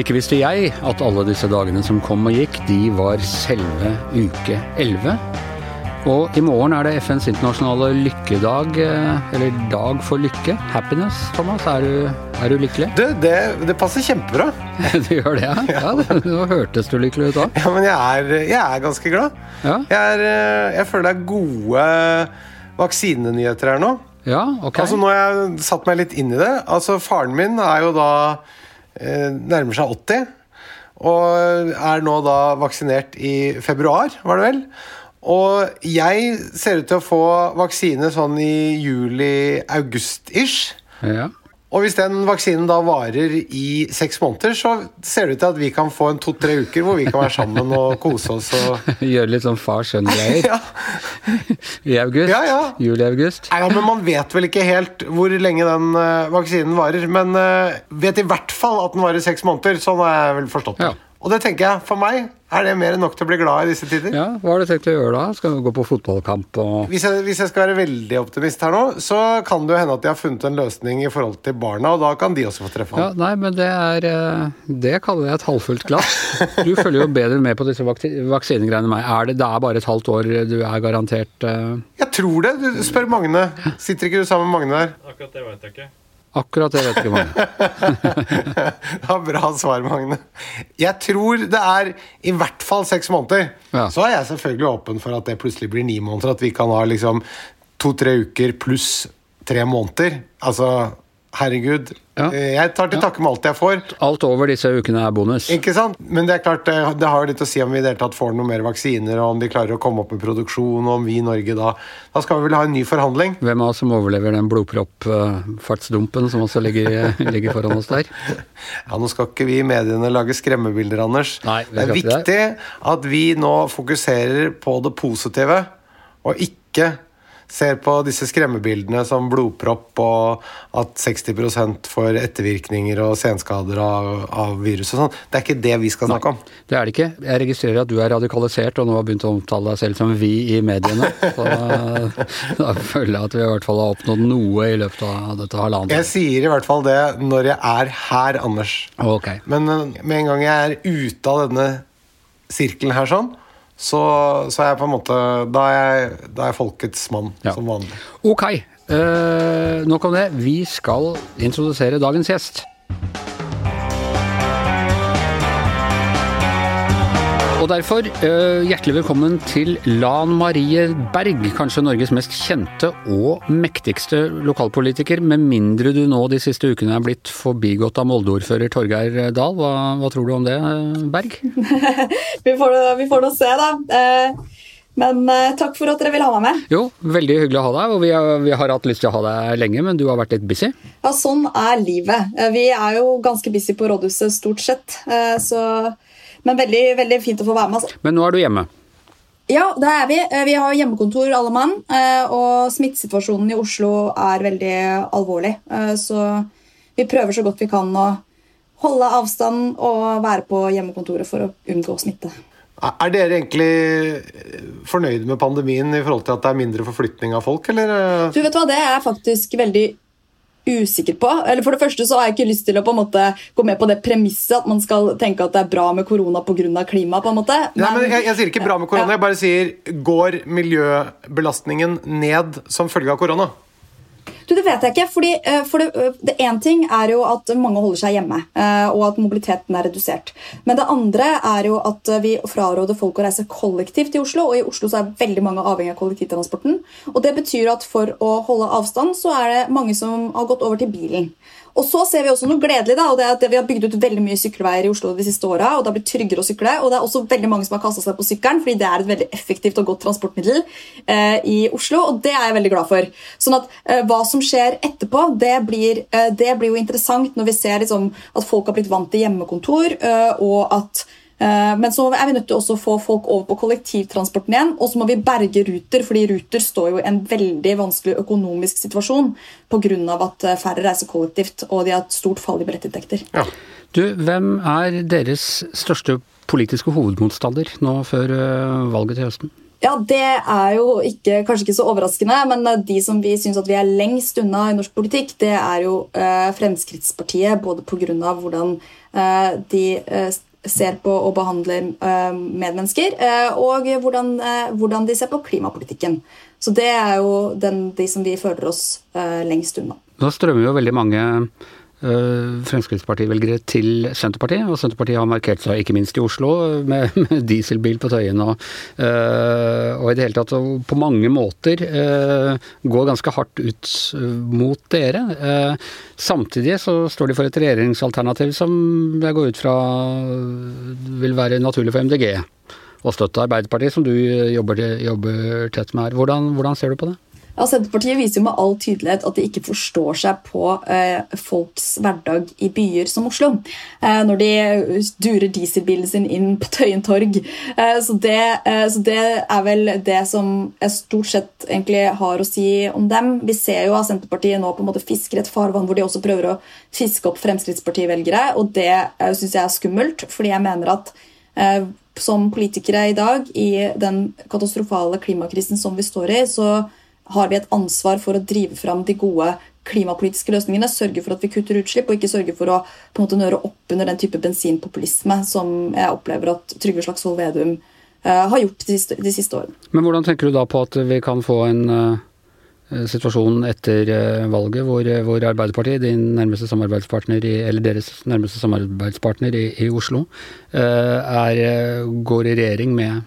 Ikke visste jeg at alle disse dagene som kom og gikk, de var selve uke 11. Og i morgen er det FNs internasjonale lykkedag, eh, eller dag for lykke. Happiness, Thomas. Er du, er du lykkelig? Du, det, det passer kjempebra. du gjør det, ja? ja det, nå hørtes du lykkelig ut òg. Ja, men jeg er, jeg er ganske glad. Ja. Jeg, er, eh, jeg føler det er gode vaksinenyheter her nå. Ja, ok. Altså Nå har jeg satt meg litt inn i det. Altså Faren min er jo da eh, nærmer seg 80. Og er nå da vaksinert i februar, var det vel. Og jeg ser ut til å få vaksine sånn i juli-august-ish. Ja. Og hvis den vaksinen da varer i seks måneder, så ser det ut til at vi kan få en to-tre uker hvor vi kan være sammen og kose oss og Gjøre litt sånn far-sønn-greier ja. i august. Ja, ja. Juli-august. Ja, men Man vet vel ikke helt hvor lenge den eh, vaksinen varer. Men uh, vet i hvert fall at den varer seks måneder. Sånn har jeg vel forstått det. Ja. Og det tenker jeg, for meg er det mer enn nok til å bli glad i disse tider. Ja, Hva har du tenkt å gjøre da? Skal du gå på fotballkamp og Hvis jeg, hvis jeg skal være veldig optimist her nå, så kan det jo hende at de har funnet en løsning i forhold til barna, og da kan de også få treffe ham. Ja, nei, men det er eh, Det kaller jeg et halvfullt glass. Du følger jo bedre med på disse vaksinegreiene enn meg. Er det, det er bare et halvt år du er garantert uh... Jeg tror det. Du spør Magne. Sitter ikke du sammen med Magne der? Akkurat det vet jeg ikke. Akkurat det vet ikke mange. det var bra svar, Magne. Jeg tror det er i hvert fall seks måneder. Ja. Så er jeg selvfølgelig åpen for at det plutselig blir ni måneder. At vi kan ha liksom to-tre uker pluss tre måneder. Altså, herregud. Ja. Eh, Jeg tar til takke med alt jeg får. Alt over disse ukene er bonus. Ikke sant? Men det er klart, det, det har jo litt å si om vi i det hele tatt får noe mer vaksiner, og om de klarer å komme opp med produksjon, og om vi i Norge da Da skal vi vel ha en ny forhandling. Hvem av oss som overlever den blodproppfartsdumpen som også ligger, ligger foran oss der? Ja, Nå skal ikke vi i mediene lage skremmebilder, Anders. Nei, det er viktig det. at vi nå fokuserer på det positive, og ikke ser på disse skremmebildene som blodpropp og at 60 får ettervirkninger og senskader av, av virus og sånn. Det er ikke det vi skal snakke om. Det er det ikke. Jeg registrerer at du er radikalisert og nå har begynt å omtale deg selv som vi i mediene. Så da føler jeg at vi i hvert fall har oppnådd noe i løpet av dette halvannet. Jeg sier i hvert fall det når jeg er her, Anders. Okay. Men eh, med en gang jeg er ute av denne sirkelen her sånn, så, så er jeg på en måte Da er jeg, da er jeg folkets mann, Ja. som vanlig. Ok, Uh, nok om det. Vi skal introdusere dagens gjest. Og derfor, eh, hjertelig velkommen til Lan Marie Berg, kanskje Norges mest kjente og mektigste lokalpolitiker, med mindre du nå de siste ukene er blitt forbigått av Molde-ordfører Torgeir Dahl. Hva, hva tror du om det, Berg? Vi får, vi får nå se, da. Eh, Men eh, takk for at dere vil ha meg med. Jo, veldig hyggelig å ha deg, og vi har, vi har hatt lyst til å ha deg lenge, men du har vært litt busy. Ja, sånn er livet. Vi er jo ganske busy på rådhuset stort sett. Så, men veldig, veldig fint å få være med. Altså. Men nå er du hjemme. Ja, det er vi. Eh, Vi har hjemmekontor alle mann, eh, og smittesituasjonen i Oslo er veldig alvorlig. Eh, Så vi prøver så godt vi kan å holde avstand og være på hjemmekontoret for å unngå smitte. Er dere egentlig fornøyd med pandemien i forhold til at det er mindre forflytning av folk, eller? Du vet hva, Det er jeg faktisk veldig usikker på. Eller For det første så har jeg ikke lyst til å på en måte gå med på det premisset at man skal tenke at det er bra med korona pga. klima. på en måte. Nei, men jeg, jeg sier ikke bra med korona, Ja. jeg bare sier går miljøbelastningen ned som følge av korona? Du, Det vet jeg ikke. fordi eh, for det, Én ting er jo at mange holder seg hjemme, eh, og at mobiliteten er redusert. Men det andre er jo at eh, vi fraråder folk å reise kollektivt i Oslo. Og i Oslo så er veldig mange avhengig av kollektivtransporten. Og det betyr at for å holde avstand så er det mange som har gått over til bilen. Og så ser vi også noe gledelig, da, og det er at vi har bygd ut veldig mye sykkelveier i Oslo de siste åra. Det har blitt tryggere å sykle. Og det er også veldig mange som har kasta seg på sykkelen, fordi det er et veldig effektivt og godt transportmiddel eh, i Oslo. Og det er jeg veldig glad for. Sånn at eh, hva som skjer etterpå, det blir, eh, det blir jo interessant når vi ser liksom, at folk har blitt vant til hjemmekontor, eh, og at men så er vi nødt til også å få folk over på kollektivtransporten igjen. Og så må vi berge Ruter, fordi Ruter står jo i en veldig vanskelig økonomisk situasjon pga. at eh, færre reiser kollektivt, og de har et stort fall i billettinntekter. Ja. Du, hvem er deres største politiske hovedmotstander nå før øh, valget til høsten? Ja, Det er jo ikke, kanskje ikke så overraskende, men de som vi syns vi er lengst unna i norsk politikk, det er jo eh, Fremskrittspartiet. Både pga. hvordan eh, de uh, ser på og behandler medmennesker, og hvordan, hvordan, de ser på klimapolitikken. Så det er jo den, de som vi føler oss lengst unna. Nå strømmer jo veldig mange Eh, Fremskrittspartivelgere til Senterpartiet. Og Senterpartiet har markert seg ikke minst i Oslo med, dieselbil på Tøyen og, uh, og i det hele tatt på mange måter uh, går ganske hardt ut mot dere. Samtidig så står de for et regjeringsalternativ som jeg går ut fra vil være naturlig for MDG å støtte Arbeiderpartiet, som du jobber, jobber tett med her. Hvordan, hvordan ser du på det? Ja, Senterpartiet viser jo med all tydelighet at de ikke forstår seg på eh, folks hverdag i byer som Oslo. Eh, når de durer dieselbilen sin inn på Tøyen torg. Eh, så, det, eh, så, det, er vel det som jeg stort sett egentlig har å si om dem. Vi ser jo at Senterpartiet nå på en måte fisker et farvann hvor de også prøver å fiske opp Fremskrittsparti-velgere, og det eh, syns jeg er skummelt, fordi jeg mener at eh, som politikere i dag, i den katastrofale klimakrisen som vi står i, så har vi et ansvar for å drive fram de gode klimapolitiske løsningene. Sørge for at vi kutter utslipp, og ikke sørge for å på en måte nøre opp under den type bensinpopulisme som jeg opplever at Trygve Slagsvold Vedum uh, har gjort de siste, de siste, årene. Men hvordan tenker du da på at vi kan få en uh, situasjon etter uh, valget hvor, hvor, Arbeiderpartiet, din nærmeste samarbeidspartner i, eller deres nærmeste samarbeidspartner i, i Oslo, er, går i regjering med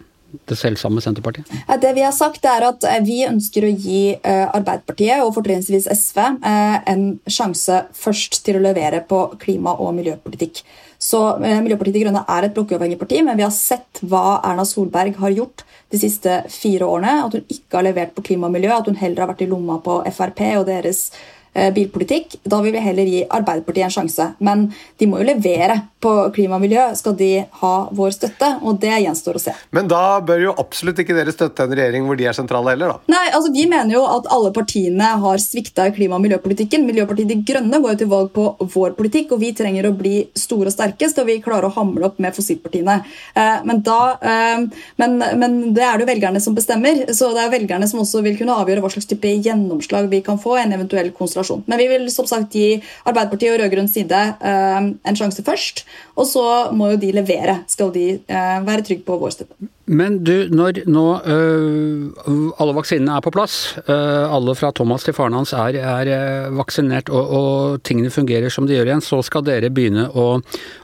det selvsamme Senterpartiet? Det vi har sagt er at eh, vi ønsker å gi eh, Arbeiderpartiet og fortrinnsvis SV eh, en sjanse først til å levere på klima- og miljøpolitikk. Så Miljøpartiet De Grønne er et blokkuavhengig parti, men vi har sett hva Erna Solberg har gjort de siste fire årene. At hun ikke har levert på klima og miljø, at hun heller har vært i lomma på Frp og deres Eh, bilpolitikk. Da vil vi heller gi Arbeiderpartiet en sjanse. Men de må jo levere på klima og miljø, skal de ha vår støtte. Og det gjenstår å se. Men da bør jo absolutt ikke dere støtte en regjering hvor de er sentrale heller, da? Nei, altså Vi mener jo at alle partiene har svikta i klima- og miljøpolitikken. Miljøpartiet De Grønne går jo til valg på vår politikk, og vi trenger å bli store og sterke. Skal vi klare å hamle opp med fossilpartiene. Eh, men, da, eh, men, men det er det jo velgerne som bestemmer. Så det er velgerne som også vil kunne avgjøre hva slags type gjennomslag vi kan få en eventuell konstellasjon situasjon. Men vi vil som sagt gi Arbeiderpartiet og rød-grønn side eh, en sjanse først. Og så må jo de levere, skal de eh, være trygge på vår støtte. Men du, når nå øh, alle vaksinene er på plass, alle fra Thomas til faren hans er, er vaksinert og, og, tingene fungerer som de gjør igjen, så skal dere begynne å,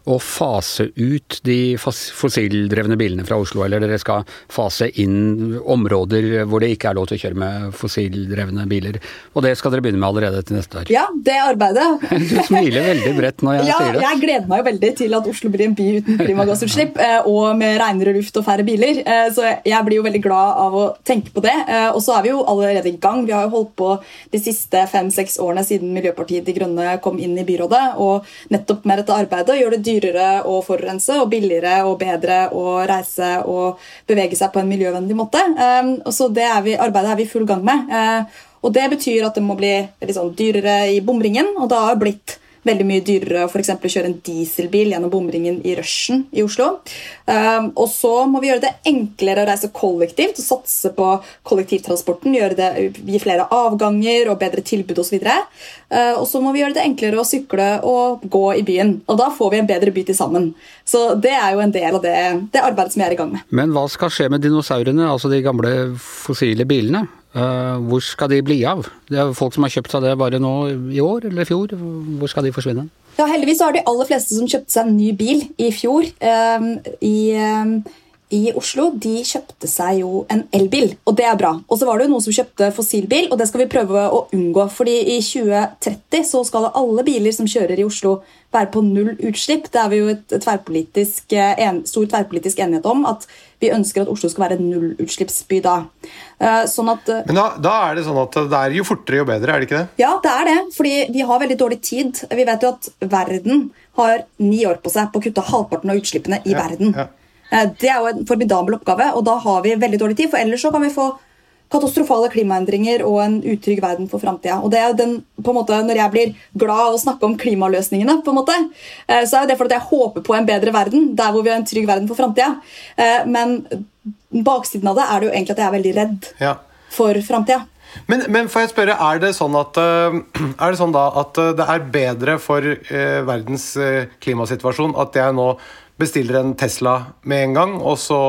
å fase ut de fossildrevne bilene fra Oslo, eller dere skal fase inn områder hvor det ikke er lov til å kjøre med fossildrevne biler. Og det skal dere begynne med allerede til neste år? Ja, det arbeidet. Du smiler veldig bredt når jeg ja, sier det. Ja, Jeg gleder meg jo veldig til at Oslo blir en by uten klimagassutslipp eh, og med renere luft og færre biler. Eh, så jeg blir jo veldig glad av å tenke på det. Eh, og så er vi jo allerede i gang. Vi har jo holdt på de siste fem-seks årene siden Miljøpartiet De Grønne kom inn i byrådet, og nettopp med dette arbeidet gjør det dyrere å forurense og billigere og bedre å reise og bevege seg på en miljøvennlig måte. Og så det er vi, arbeidet er vi i full gang med. Og Det betyr at det må bli sånn dyrere i bomringen, og det har blitt veldig mye dyrere å f.eks. kjøre en dieselbil gjennom bomringen i rushen i Oslo. Um, og så må vi gjøre det enklere å reise kollektivt og satse på kollektivtransporten. det, Gi flere avganger og bedre tilbud osv. Uh, og så må vi gjøre det enklere å sykle og gå i byen. Og da får vi en bedre by til sammen. Så det er jo en del av det, det arbeidet som jeg er i gang med. Men hva skal skje med dinosaurene, altså de gamle fossile bilene? Uh, hvor skal de bli av? Det er folk som har kjøpt seg det bare nå i år eller i fjor. Hvor skal de forsvinne? Ja, Heldigvis har de aller fleste som kjøpte seg en ny bil i fjor, um, i, um, i, Oslo, de kjøpte seg jo en elbil, og det er bra. Og så var det jo noen som kjøpte fossilbil, og det skal vi prøve å unngå. fordi i 2030 så skal alle biler som kjører i Oslo være på null utslipp. Det er vi jo et tverrpolitisk, en, stor tverrpolitisk enighet om. At vi ønsker at Oslo skal være en nullutslippsby da. Eh, sånn at, eh, Men da, da, er det sånn at det er jo fortere jo bedre, er det ikke det? Ja, det er det. Fordi vi har veldig dårlig tid. Vi vet jo at verden har ni år på seg på å kutte halvparten av utslippene i ja, verden. Ja. Eh, det er jo en formidabel oppgave, og da har vi veldig dårlig tid. For ellers så kan vi få katastrofale klimaendringer og en utrygg verden for framtida. Og det er den, på en måte, når jeg blir glad av å snakke om klimaløsningene, på en måte, eh, så er det fordi jeg håper på en bedre verden, der hvor vi har en trygg verden for framtida. Eh, men baksiden av det er det jo egentlig at jeg er veldig redd Ja. for framtida. Men, men får jeg spørre, er det sånn at, er det sånn at det er bedre for verdens klimasituasjon at jeg nå bestiller en Tesla med en gang, og så,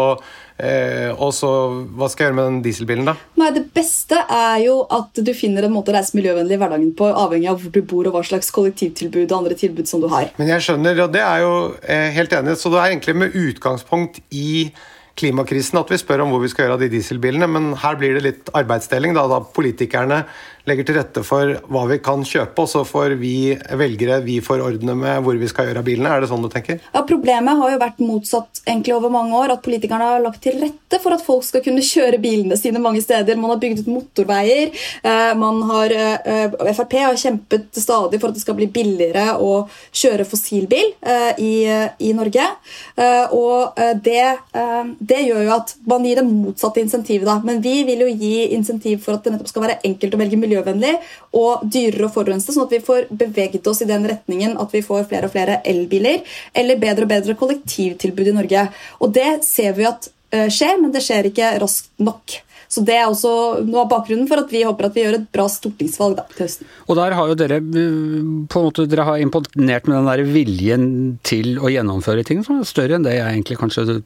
eh, og så Hva skal jeg gjøre med den dieselbilen, da? Nei, Det beste er jo at du finner en måte å reise miljøvennlig i hverdagen på, avhengig av hvor du bor og hva slags kollektivtilbud og andre tilbud som du har. Men jeg skjønner, og det er jo eh, helt enig, så det er egentlig med utgangspunkt i klimakrisen at vi spør om hvor vi skal gjøre av de dieselbilene, men her blir det litt arbeidsdeling, da, da politikerne legger til rette for hva vi kan kjøpe, og så får vi velgere vi får ordne med hvor vi skal gjøre av bilene. Er det sånn du tenker? Ja, Problemet har jo vært motsatt egentlig over mange år. At politikerne har lagt til rette for at folk skal kunne kjøre bilene sine mange steder. Man har bygd ut motorveier. eh, Man har, eh, Frp har kjempet stadig for at det skal bli billigere å kjøre fossilbil eh, i, i Norge. Og det, det gjør jo at man gir det motsatte insentivet. da. Men vi vil jo gi insentiv for at det nettopp skal være enkelt å velge miljøvennlig og dyrere å forurense, sånn at vi får beveget oss i den retningen at vi får flere og flere elbiler eller bedre og bedre kollektivtilbud i Norge. Og det ser vi at eh, skjer, men det skjer ikke raskt nok. Så Det er også noe av bakgrunnen for at vi håper at vi gjør et bra stortingsvalg da, til høsten. Og der har jo dere øh, på en måte dere har imponert med den der viljen til å gjennomføre ting som er større enn det jeg egentlig kanskje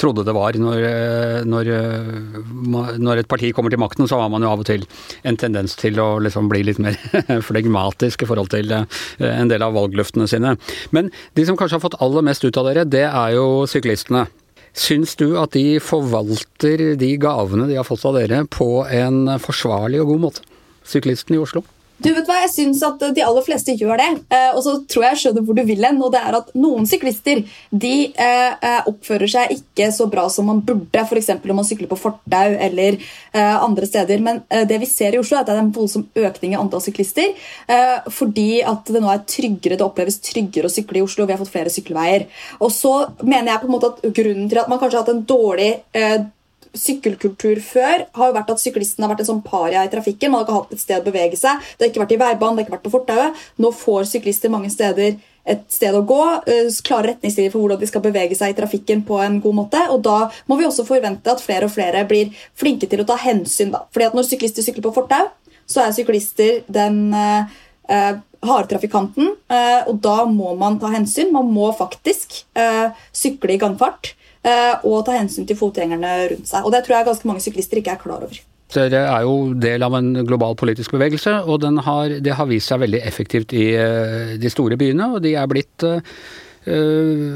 trodde det var. Når, øh, når, øh, når et parti kommer til makten, så har man jo av og til en tendens til å liksom bli litt mer flegmatisk i forhold til øh, en del av valgløftene sine. Men de som kanskje har fått aller mest ut av dere, det er jo syklistene. Syns du at de forvalter de gavene de har fått av dere på en forsvarlig og god måte? Syklistene i Oslo? Du vet hva, Jeg syns at de aller fleste gjør det. Eh, og så tror jeg jeg skjønner hvor du vil hen. og det er at Noen syklister de eh, eh, oppfører seg ikke så bra som man burde, f.eks. om man sykler på fortau eller andre steder. Men det vi ser i Oslo, er at det er en voldsom økning i antall syklister. Fordi at det nå er tryggere, det oppleves tryggere å sykle i Oslo. Vi har fått flere sykkelveier. Og så mener jeg på en måte at grunnen til at man kanskje har hatt en dårlig sykkelkultur før har jo vært at syklisten har vært en sånn paria i trafikken. Man har ikke hatt et sted å bevege seg. Det har ikke vært i veibanen, det har ikke vært på fortauet. Nå får syklister mange steder et sted å gå, eh, klare retningslinjer for hvordan de skal bevege seg i trafikken på en god måte. Og da må vi også forvente at flere og flere blir flinke til å ta hensyn. da. Fordi at når syklister sykler på fortau, så er syklister den eh, eh, harde trafikanten, eh, og da må man ta hensyn. Man må faktisk eh, sykle i gangfart og ta hensyn til fotgjengerne rundt seg. Og det tror jeg ganske mange syklister ikke er klar over. Dere er jo del av en global politisk bevegelse, og har, det har vist seg veldig effektivt i eh, de store byene. Og de er blitt eh, eh,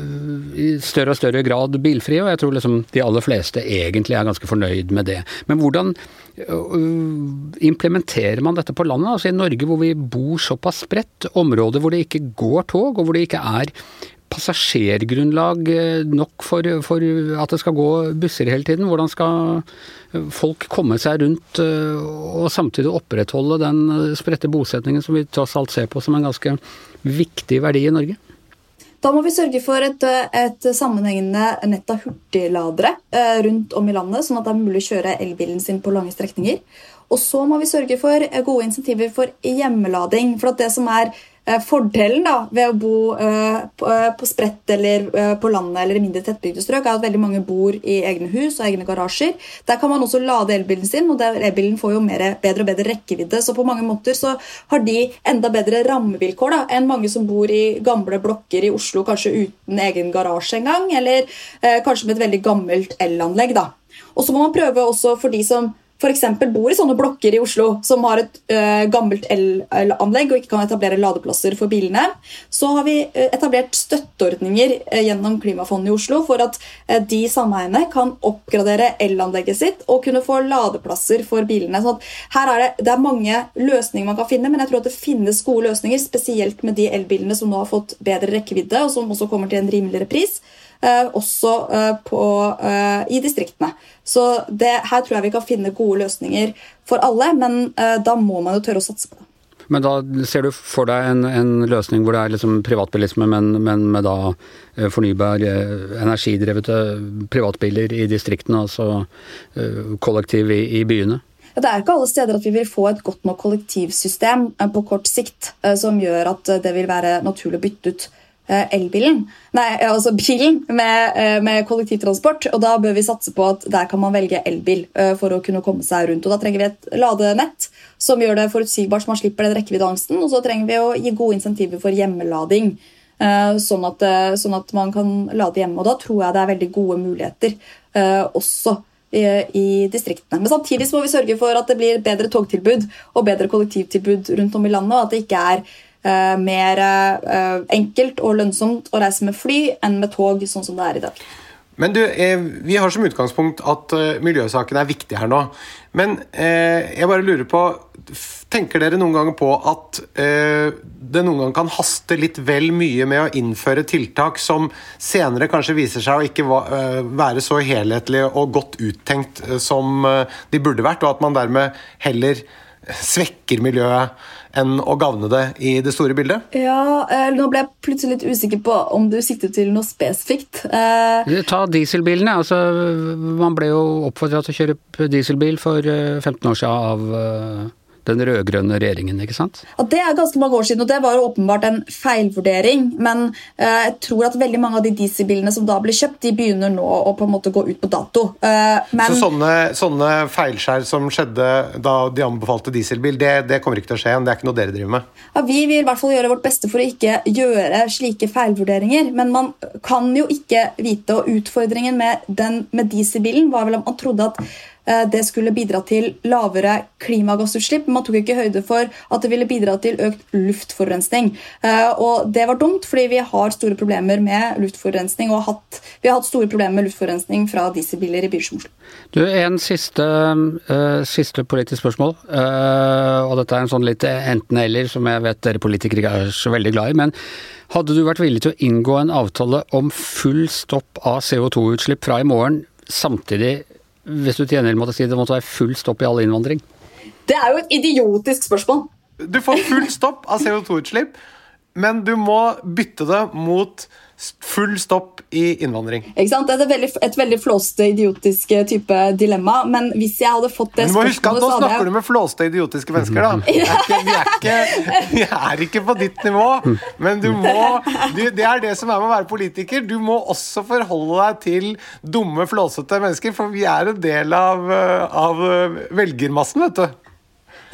i større og større grad bilfrie, og jeg tror liksom de aller fleste egentlig er ganske fornøyd med det. Men hvordan implementerer man dette på landet? Altså I Norge hvor vi bor såpass spredt, områder hvor det ikke går tog, og hvor det ikke er passasjergrunnlag eh, nok for, for at det skal gå busser hele tiden. Hvordan skal folk komme seg rundt eh, og samtidig opprettholde den eh, spredte bosetningen som vi tross alt ser på som en ganske viktig verdi i Norge? Da må vi sørge for et, et sammenhengende nett av hurtigladere rundt om i landet, sånn at det er mulig å kjøre elbilen sin på lange strekninger. Og så må vi sørge for gode insentiver for hjemmelading. For at det som er fordelen da, ved å bo eh, på, eh, spredt eller eh, på landet eller i mindre tettbygde strøk, er at veldig mange bor i egne hus og egne garasjer. Der kan man også lade elbilen sin, og elbilen får jo mer, bedre og bedre rekkevidde. Så på mange måter så har de enda bedre rammevilkår da, enn mange som bor i gamle blokker i Oslo, kanskje uten egen garasje engang, eller eh, kanskje med et veldig gammelt elanlegg. Og så må man prøve også for de som f.eks. bor i sånne blokker i Oslo som har et uh, gammelt elanlegg og ikke kan etablere ladeplasser for bilene, så har vi øh, etablert støtteordninger uh, gjennom Klimafondet i Oslo for at de sameiene kan oppgradere elanlegget sitt og kunne få ladeplasser for bilene. Så her er det, det er mange løsninger man kan finne, men jeg tror at det finnes gode løsninger, spesielt med de elbilene som nå har fått bedre rekkevidde, og som også kommer til en rimeligere pris. Uh, også uh, på, uh, i distriktene. Så det, her tror jeg vi kan finne gode løsninger for alle, men da må man jo tørre å satse på det. Men da ser du for deg en, en løsning hvor det er liksom privatbilisme, men, men med da fornybar energidrevete privatbiler i distriktene, altså kollektiv i, i byene? Det er ikke alle steder at vi vil få et godt nok kollektivsystem eh, på kort sikt eh, som gjør at det vil være naturlig å bytte ut elbilen, nei, altså bilen med, med, kollektivtransport. og Da bør vi satse på at der kan man velge elbil for å kunne komme seg rundt. og Da trenger vi et ladenett som gjør det forutsigbart, så man slipper den rekkeviddeangsten. Og så trenger vi å gi gode insentiver for hjemmelading. Sånn at, sånn at, man kan lade hjemme. og Da tror jeg det er veldig gode muligheter også i, i, distriktene. Men samtidig må vi sørge for at det blir bedre togtilbud og bedre kollektivtilbud rundt om i landet, og at det ikke er uh, mer uh, enkelt og lønnsomt å reise med fly enn med tog, sånn som det er i dag. Men du, eh, Vi har som utgangspunkt at miljøsakene er viktig her nå. Men eh, jeg bare lurer på Tenker dere noen ganger på at eh, det noen ganger kan haste litt vel mye med å innføre tiltak som senere kanskje viser seg å ikke va være så helhetlige og godt uttenkt som de burde vært, og at man dermed heller svekker miljøet enn å gavne det i det store bildet? Ja, Nå ble jeg plutselig litt usikker på om du sikter til noe spesifikt. Ta dieselbilene. altså Man ble jo oppfordra til å kjøre dieselbil for 15 år siden av den rød-grønne regjeringen, ikke sant? Ja, Det er ganske mange år siden, og det var jo åpenbart en feilvurdering. Men eh, jeg tror at veldig mange av de dieselbilene som da ble kjøpt, de begynner nå å på en måte gå ut på dato. Eh, men... Så sånne, sånne, feilskjær som skjedde da de anbefalte dieselbil, det, det, kommer ikke til å skje igjen? Det er ikke noe dere driver med? Ja, Vi vil i hvert fall gjøre vårt beste for å ikke gjøre slike feilvurderinger. Men man kan jo ikke vite, og utfordringen med, den, med dieselbilen var vel om man trodde at det skulle bidra til lavere klimagassutslipp. Man tok ikke høyde for at det ville bidra til økt luftforurensning. Eh, og det var dumt, fordi vi har store problemer med luftforurensning, og vi har hatt store problemer med luftforurensning fra dieselbiler i byer som Oslo. Du, En siste, uh, siste politisk spørsmål. Uh, og dette er en sånn litt enten-eller, som jeg vet dere politikere ikke er så veldig glad i. men hadde du vært villig til å inngå en avtale om full stopp av CO2-utslipp fra i morgen, samtidig hvis du til gjengjeld måtte si det måtte være full stopp i all innvandring? Det er jo et idiotisk spørsmål. Du får full stopp av CO2-utslipp, men du må bytte det mot full stopp i innvandring. Ikke sant? Det er et veldig, et veldig flåste, idiotisk eh, type dilemma. Men hvis jeg hadde fått det spørsmålet huske at Nå snakker jeg... du med flåste, idiotiske mennesker, da. Vi er, ikke, vi, er ikke, vi er ikke, på ditt nivå. Men du må du, Det er det som er med å være politiker. Du må også forholde deg til dumme, flåsete mennesker, for vi er en del av, av velgermassen, vet du.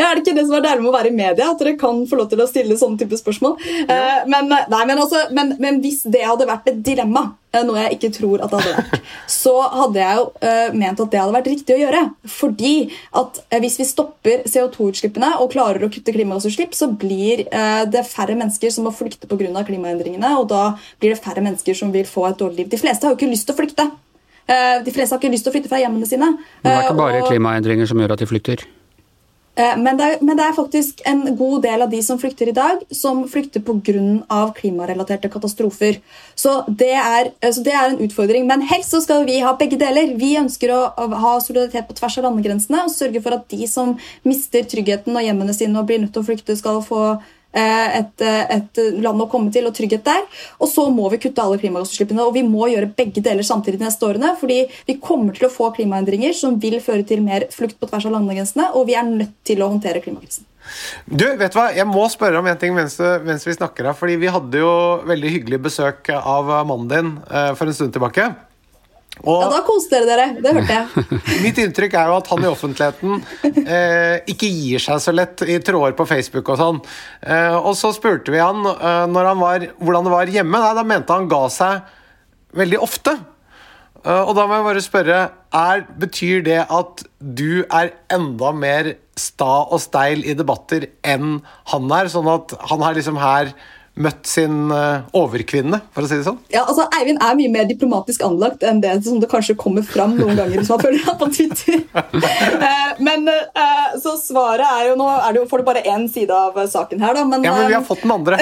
Ja, er det ikke det som er deilig med å være i media? At dere kan få lov til å stille sånne type spørsmål? Ja. Uh, men, nei, men, altså, men, men, hvis det hadde vært et dilemma, uh, noe jeg ikke tror at det hadde vært, så hadde jeg jo uh, ment at det hadde vært riktig å gjøre. Fordi at hvis vi stopper CO2-utslippene og klarer å kutte klimagassutslipp, så blir det færre mennesker som må flykte pga. klimaendringene, og da blir det færre mennesker som vil få et dårlig liv. De fleste har jo ikke lyst til å flykte. De fleste har ikke lyst til å flytte fra hjemmene sine. Men det er ikke bare og... klimaendringer som gjør at de flykter? Eh, men det, er, men det, er, faktisk en god del av de som flykter i dag, som flykter pga. klimarelaterte katastrofer. Så det, er, så det, er, en utfordring. Men helst så skal vi ha begge deler. Vi ønsker å ha solidaritet på tvers av landegrensene og sørge for at de som mister tryggheten og hjemmene sine og blir nødt til å flykte, skal få Eh, et, eh, et, land å komme til og trygghet der. Og så må vi kutte alle klimagassutslippene. Og vi må gjøre begge deler samtidig de neste årene. fordi vi kommer til å få klimaendringer som vil føre til mer flukt på tvers av landegrensene, og vi er nødt til å håndtere klimakrisen. Du, vet du hva? Jeg må spørre om en ting mens, mens vi snakker her. fordi Vi hadde jo veldig hyggelig besøk av mannen din eh, for en stund tilbake. Og ja, Da koste dere dere. Det hørte jeg. Mitt inntrykk er jo at han i offentligheten eh, ikke gir seg så lett i tråder på Facebook og sånn. Eh, og så spurte vi han, eh, han var, hvordan det var hjemme. Nei, da mente han ga seg veldig ofte. Eh, og da må jeg bare spørre er, Betyr det at du er enda mer sta og steil i debatter enn han er? Sånn at han er liksom her møtt sin uh, overkvinne, for å si det sånn? Ja, altså Eivind er mye mer diplomatisk anlagt enn det som det kanskje kommer fram noen ganger hvis man følger ham på Twitter. uh, men uh, Så svaret er jo Nå er det jo, får du bare én side av saken her, da. Men, ja, men vi har fått den andre.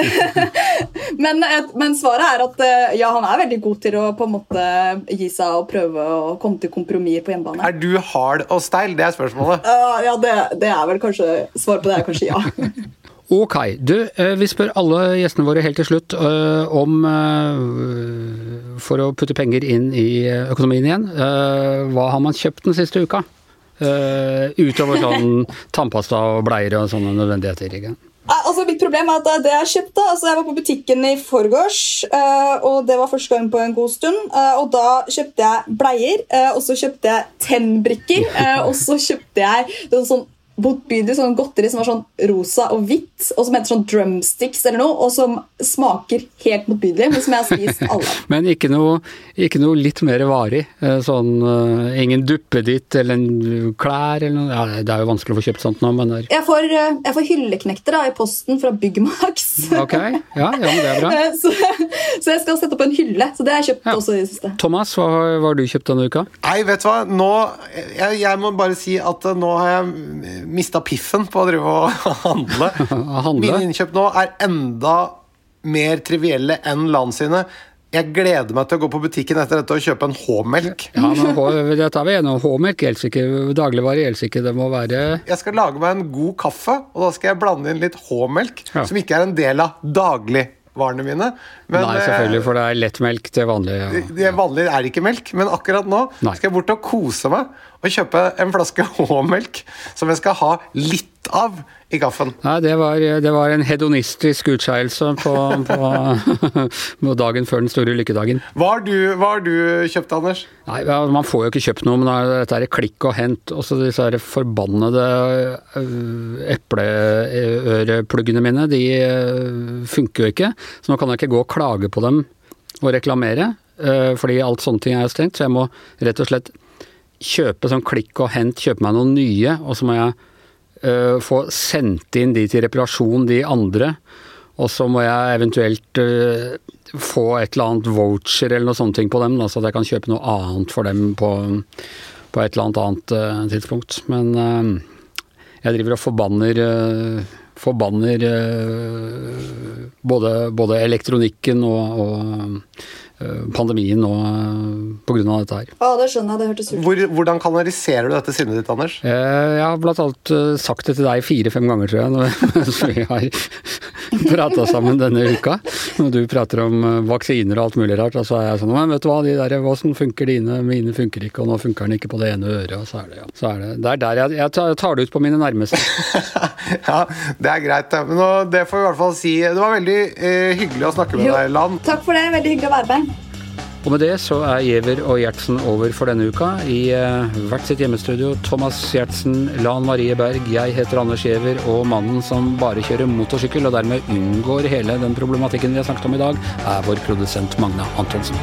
men, men, svaret er at ja, han er veldig god til å på en måte gi seg og prøve å komme til kompromisser på hjemmebane. Er du hard og steil? Det er spørsmålet. ja, det, det er vel kanskje Svaret på det er kanskje ja. Ok. Du, eh, vi spør alle gjestene våre helt til slutt eh, om eh, For å putte penger inn i økonomien igjen. Hva har man kjøpt den siste uka? Utover sånn tannpasta og bleier og sånne nødvendigheter. ikke? Altså, mitt problem er at det jeg kjøpte altså Jeg var på butikken i forgårs, og det var første gang på en god stund. Og da kjøpte jeg bleier, og så kjøpte jeg tennbrikker, og så kjøpte jeg sånn motbydelig sånn godteri som var sånn rosa og hvitt, og som heter sånn drumsticks eller noe, og som smaker helt motbydelig, men som jeg har spist alle. men ikke noe, ikke noe, litt mer varig? Eh, sånn uh, ingen duppeditt eller en klær eller noe? Ja, det er jo vanskelig å få kjøpt sånt nå, men der. Jeg får, jeg får hylleknekter da, i posten fra Byggmax. ok, ja, ja, men det er bra. så, så, jeg skal sette opp en hylle, så det har jeg kjøpt ja. også i det siste. Thomas, hva, hva har du kjøpt denne uka? Nei, vet du hva, nå jeg, jeg må bare si at nå har jeg mista piffen på å drive og handle. handle. Mine innkjøp nå er enda mer trivielle enn land sine. Jeg gleder meg til å gå på butikken etter dette og kjøpe en H-melk. Ja, men dette er vi enige om. H-melk gjelder ikke. Dagligvare gjelder ikke. Det må være Jeg skal lage meg en god kaffe, og da skal jeg blande inn litt H-melk, ja. som ikke er en del av dagligvarene mine. Men, Nei, selvfølgelig, for det er lettmelk til vanlig. Ja. Det vanlig er ikke melk, men akkurat nå Nei. skal jeg bort og kose meg og kjøpe en flaske H-melk som jeg skal ha litt av i kaffen. Nei, det var, det var en hedonistisk utskeielse på, på, på, dagen før den store lykkedagen. Hva har du, hva har du kjøpt, Anders? Nei, Man får jo ikke kjøpt noe, men dette er klikk og hent. Også disse her forbannede øh, epleørepluggene mine, de øh, funker jo ikke. Så nå kan jeg ikke gå og klage på dem og reklamere, øh, fordi alt sånne ting er stengt. Så jeg må rett og slett kjøpe sånn klikk og hent, kjøpe meg noen nye, og så må jeg uh, få sendt inn de til reparasjon, de andre. Og så må jeg eventuelt uh, få et eller annet voucher eller noe sånt på dem, da, så at jeg kan kjøpe noe annet for dem på, på et eller annet annet uh, tidspunkt. Men jeg driver og forbanner forbanner både, både elektronikken og, og pandemien nå eh, pga. dette her. Ja, det skjønner jeg. Det hørtes ut Hvor, Hvordan kanaliserer du dette sinnet ditt, Anders? Eh, jeg har blant annet sagt det til deg fire-fem ganger, tror jeg, mens vi har prata sammen denne uka. Når du prater om vaksiner og alt mulig rart, og så er jeg sånn Men vet du hva, de der, åssen funker dine? Mine funker ikke, og nå funker den ikke på det ene øret, og så er det ja. Så er det, det er der jeg, jeg tar det ut på mine nærmeste. ja, det er greit. Men nå, det får vi i hvert fall si. Det var veldig eh, hyggelig å snakke med jo, deg, Land. Takk for det. Veldig hyggelig å være med. Og med det så er Giæver og Gjertsen over for denne uka. I uh, hvert sitt hjemmestudio Thomas Gjertsen, Lan Marie Berg, jeg heter Anders Giæver, og mannen som bare kjører motorsykkel og dermed unngår hele den problematikken vi har snakket om i dag, er vår produsent Magne Antonsen.